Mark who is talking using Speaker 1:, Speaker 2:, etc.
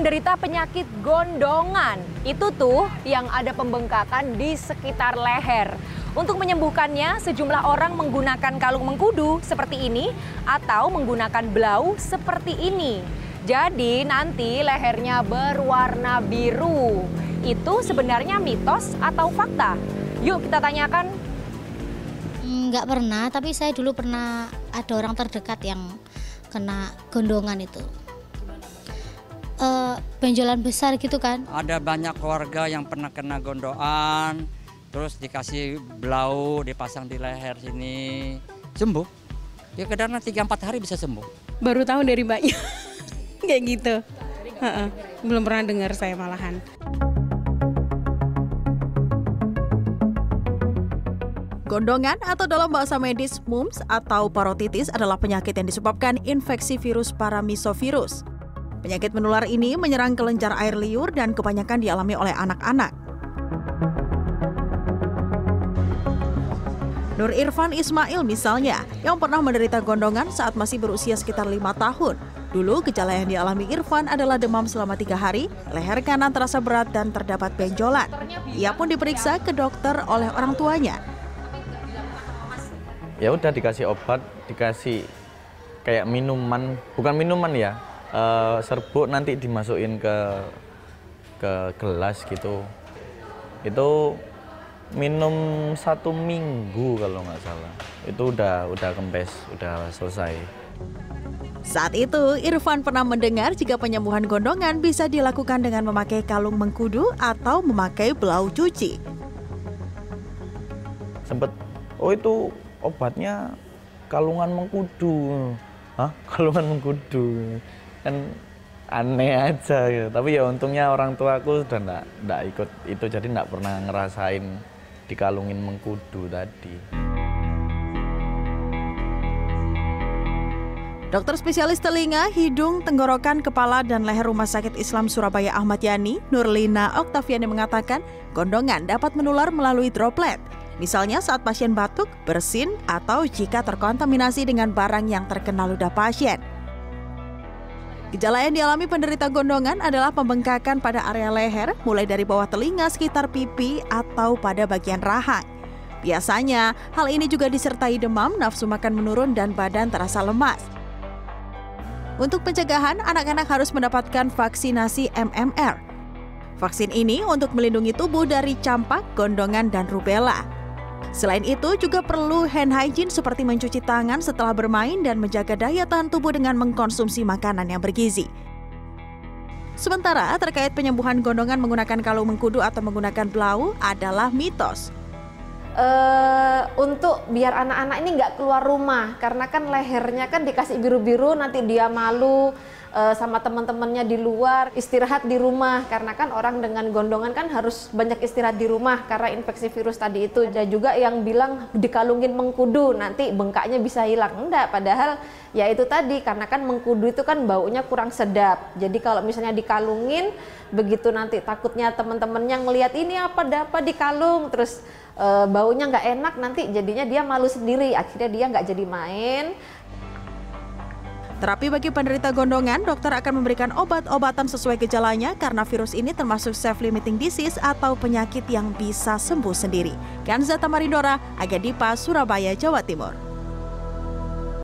Speaker 1: menderita penyakit gondongan. Itu tuh yang ada pembengkakan di sekitar leher. Untuk menyembuhkannya, sejumlah orang menggunakan kalung mengkudu seperti ini atau menggunakan blau seperti ini. Jadi nanti lehernya berwarna biru. Itu sebenarnya mitos atau fakta? Yuk kita tanyakan.
Speaker 2: Nggak pernah, tapi saya dulu pernah ada orang terdekat yang kena gondongan itu. Uh, benjolan besar gitu kan.
Speaker 3: Ada banyak keluarga yang pernah kena gondoan, terus dikasih blau dipasang di leher sini sembuh. Ya kadang tiga empat hari bisa sembuh.
Speaker 4: Baru tahu dari mbaknya. Kayak gitu. Belum pernah dengar saya malahan.
Speaker 5: Gondongan atau dalam bahasa medis mumps atau parotitis adalah penyakit yang disebabkan infeksi virus paramisovirus. Penyakit menular ini menyerang kelenjar air liur dan kebanyakan dialami oleh anak-anak. Nur Irfan Ismail misalnya, yang pernah menderita gondongan saat masih berusia sekitar lima tahun. Dulu gejala yang dialami Irfan adalah demam selama tiga hari, leher kanan terasa berat dan terdapat benjolan. Ia pun diperiksa ke dokter oleh orang tuanya.
Speaker 6: Ya udah dikasih obat, dikasih kayak minuman, bukan minuman ya, uh, serbuk nanti dimasukin ke ke gelas gitu. Itu minum satu minggu kalau nggak salah itu udah udah kempes udah selesai
Speaker 5: saat itu, Irfan pernah mendengar jika penyembuhan gondongan bisa dilakukan dengan memakai kalung mengkudu atau memakai belau cuci.
Speaker 6: Sempet, oh itu obatnya kalungan mengkudu. Hah? Kalungan mengkudu. Kan aneh aja gitu. Tapi ya untungnya orang tua aku sudah enggak, enggak ikut itu, jadi enggak pernah ngerasain dikalungin mengkudu tadi.
Speaker 5: Dokter spesialis telinga, hidung, tenggorokan, kepala, dan leher Rumah Sakit Islam Surabaya Ahmad Yani, Nurlina Oktaviani mengatakan, gondongan dapat menular melalui droplet. Misalnya saat pasien batuk, bersin, atau jika terkontaminasi dengan barang yang terkena ludah pasien. Gejala yang dialami penderita gondongan adalah pembengkakan pada area leher, mulai dari bawah telinga sekitar pipi atau pada bagian rahang. Biasanya, hal ini juga disertai demam, nafsu makan menurun, dan badan terasa lemas. Untuk pencegahan, anak-anak harus mendapatkan vaksinasi MMR. Vaksin ini untuk melindungi tubuh dari campak, gondongan, dan rubella. Selain itu, juga perlu hand hygiene seperti mencuci tangan setelah bermain dan menjaga daya tahan tubuh dengan mengkonsumsi makanan yang bergizi. Sementara terkait penyembuhan gondongan menggunakan kalung mengkudu atau menggunakan blau adalah mitos.
Speaker 7: Uh, untuk biar anak-anak ini nggak keluar rumah karena kan lehernya kan dikasih biru-biru nanti dia malu uh, sama teman-temannya di luar, istirahat di rumah karena kan orang dengan gondongan kan harus banyak istirahat di rumah karena infeksi virus tadi itu. Dan juga yang bilang dikalungin mengkudu nanti bengkaknya bisa hilang. Enggak, padahal ya itu tadi karena kan mengkudu itu kan baunya kurang sedap. Jadi kalau misalnya dikalungin begitu nanti takutnya teman-temannya ngelihat ini apa dapat dikalung terus e, baunya nggak enak nanti jadinya dia malu sendiri akhirnya dia nggak jadi main
Speaker 5: Terapi bagi penderita gondongan, dokter akan memberikan obat-obatan sesuai gejalanya karena virus ini termasuk self-limiting disease atau penyakit yang bisa sembuh sendiri. Kanza Tamarindora, Agadipa, Surabaya, Jawa Timur.